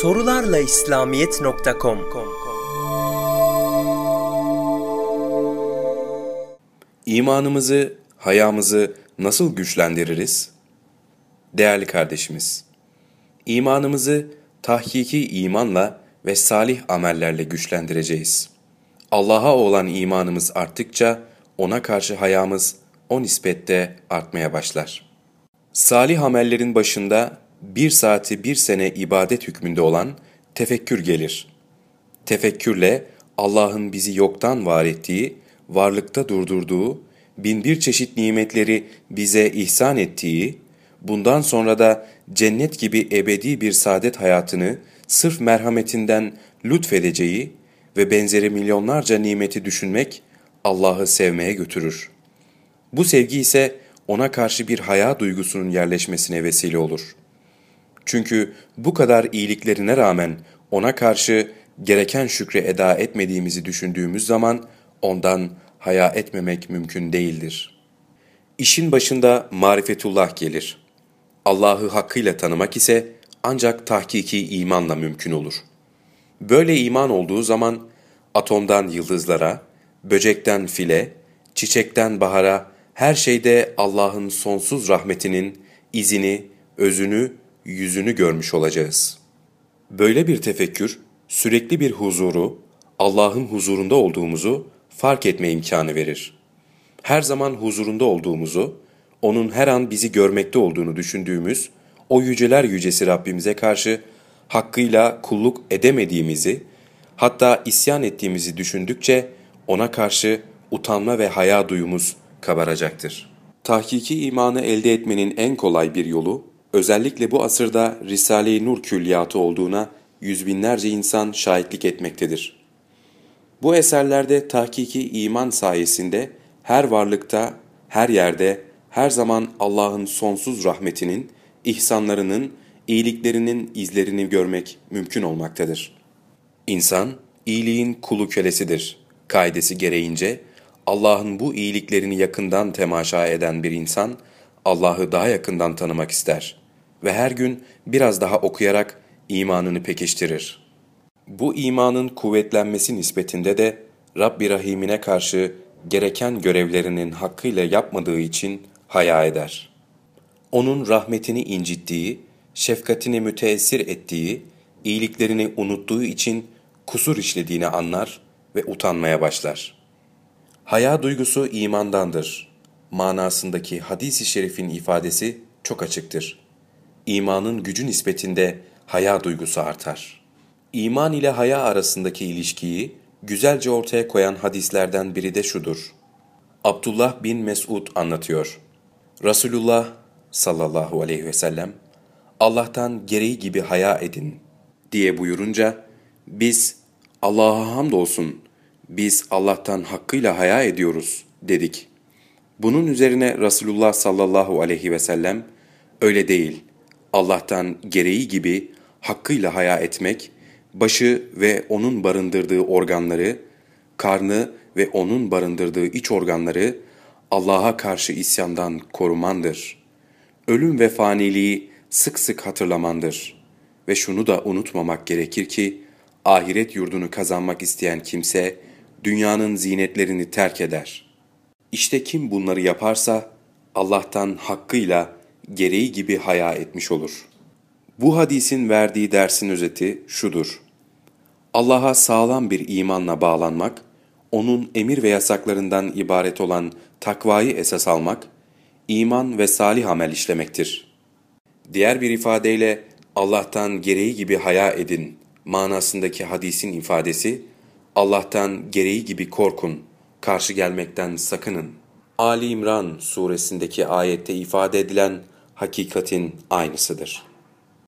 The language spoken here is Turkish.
Sorularla İslamiyet.com İmanımızı, hayamızı nasıl güçlendiririz? Değerli kardeşimiz, imanımızı tahkiki imanla ve salih amellerle güçlendireceğiz. Allah'a olan imanımız arttıkça ona karşı hayamız o nispette artmaya başlar. Salih amellerin başında bir saati bir sene ibadet hükmünde olan tefekkür gelir. Tefekkürle Allah'ın bizi yoktan var ettiği, varlıkta durdurduğu, binbir çeşit nimetleri bize ihsan ettiği, bundan sonra da cennet gibi ebedi bir saadet hayatını sırf merhametinden lütfedeceği ve benzeri milyonlarca nimeti düşünmek Allah'ı sevmeye götürür. Bu sevgi ise ona karşı bir haya duygusunun yerleşmesine vesile olur. Çünkü bu kadar iyiliklerine rağmen ona karşı gereken şükre eda etmediğimizi düşündüğümüz zaman ondan haya etmemek mümkün değildir. İşin başında marifetullah gelir. Allah'ı hakkıyla tanımak ise ancak tahkiki imanla mümkün olur. Böyle iman olduğu zaman atomdan yıldızlara, böcekten file, çiçekten bahara her şeyde Allah'ın sonsuz rahmetinin izini, özünü, yüzünü görmüş olacağız. Böyle bir tefekkür, sürekli bir huzuru, Allah'ın huzurunda olduğumuzu fark etme imkanı verir. Her zaman huzurunda olduğumuzu, O'nun her an bizi görmekte olduğunu düşündüğümüz o yüceler yücesi Rabbimize karşı hakkıyla kulluk edemediğimizi, hatta isyan ettiğimizi düşündükçe O'na karşı utanma ve haya duyumuz kabaracaktır. Tahkiki imanı elde etmenin en kolay bir yolu, özellikle bu asırda Risale-i Nur külliyatı olduğuna yüz binlerce insan şahitlik etmektedir. Bu eserlerde tahkiki iman sayesinde her varlıkta, her yerde, her zaman Allah'ın sonsuz rahmetinin, ihsanlarının, iyiliklerinin izlerini görmek mümkün olmaktadır. İnsan, iyiliğin kulu kölesidir. Kaidesi gereğince, Allah'ın bu iyiliklerini yakından temaşa eden bir insan, Allah'ı daha yakından tanımak ister ve her gün biraz daha okuyarak imanını pekiştirir. Bu imanın kuvvetlenmesi nispetinde de Rabbi Rahim'ine karşı gereken görevlerinin hakkıyla yapmadığı için haya eder. Onun rahmetini incittiği, şefkatini müteessir ettiği, iyiliklerini unuttuğu için kusur işlediğini anlar ve utanmaya başlar. Haya duygusu imandandır. Manasındaki hadis-i şerifin ifadesi çok açıktır. İmanın gücü nispetinde haya duygusu artar. İman ile haya arasındaki ilişkiyi güzelce ortaya koyan hadislerden biri de şudur. Abdullah bin Mesud anlatıyor. Resulullah sallallahu aleyhi ve sellem Allah'tan gereği gibi haya edin diye buyurunca biz Allah'a hamdolsun biz Allah'tan hakkıyla haya ediyoruz dedik. Bunun üzerine Resulullah sallallahu aleyhi ve sellem öyle değil Allah'tan gereği gibi hakkıyla haya etmek başı ve onun barındırdığı organları, karnı ve onun barındırdığı iç organları Allah'a karşı isyandan korumandır. Ölüm ve faniliği sık sık hatırlamandır. Ve şunu da unutmamak gerekir ki, ahiret yurdunu kazanmak isteyen kimse, dünyanın zinetlerini terk eder. İşte kim bunları yaparsa, Allah'tan hakkıyla gereği gibi haya etmiş olur. Bu hadisin verdiği dersin özeti şudur. Allah'a sağlam bir imanla bağlanmak, onun emir ve yasaklarından ibaret olan takvayı esas almak, iman ve salih amel işlemektir. Diğer bir ifadeyle Allah'tan gereği gibi haya edin manasındaki hadisin ifadesi, Allah'tan gereği gibi korkun, karşı gelmekten sakının. Ali İmran suresindeki ayette ifade edilen hakikatin aynısıdır.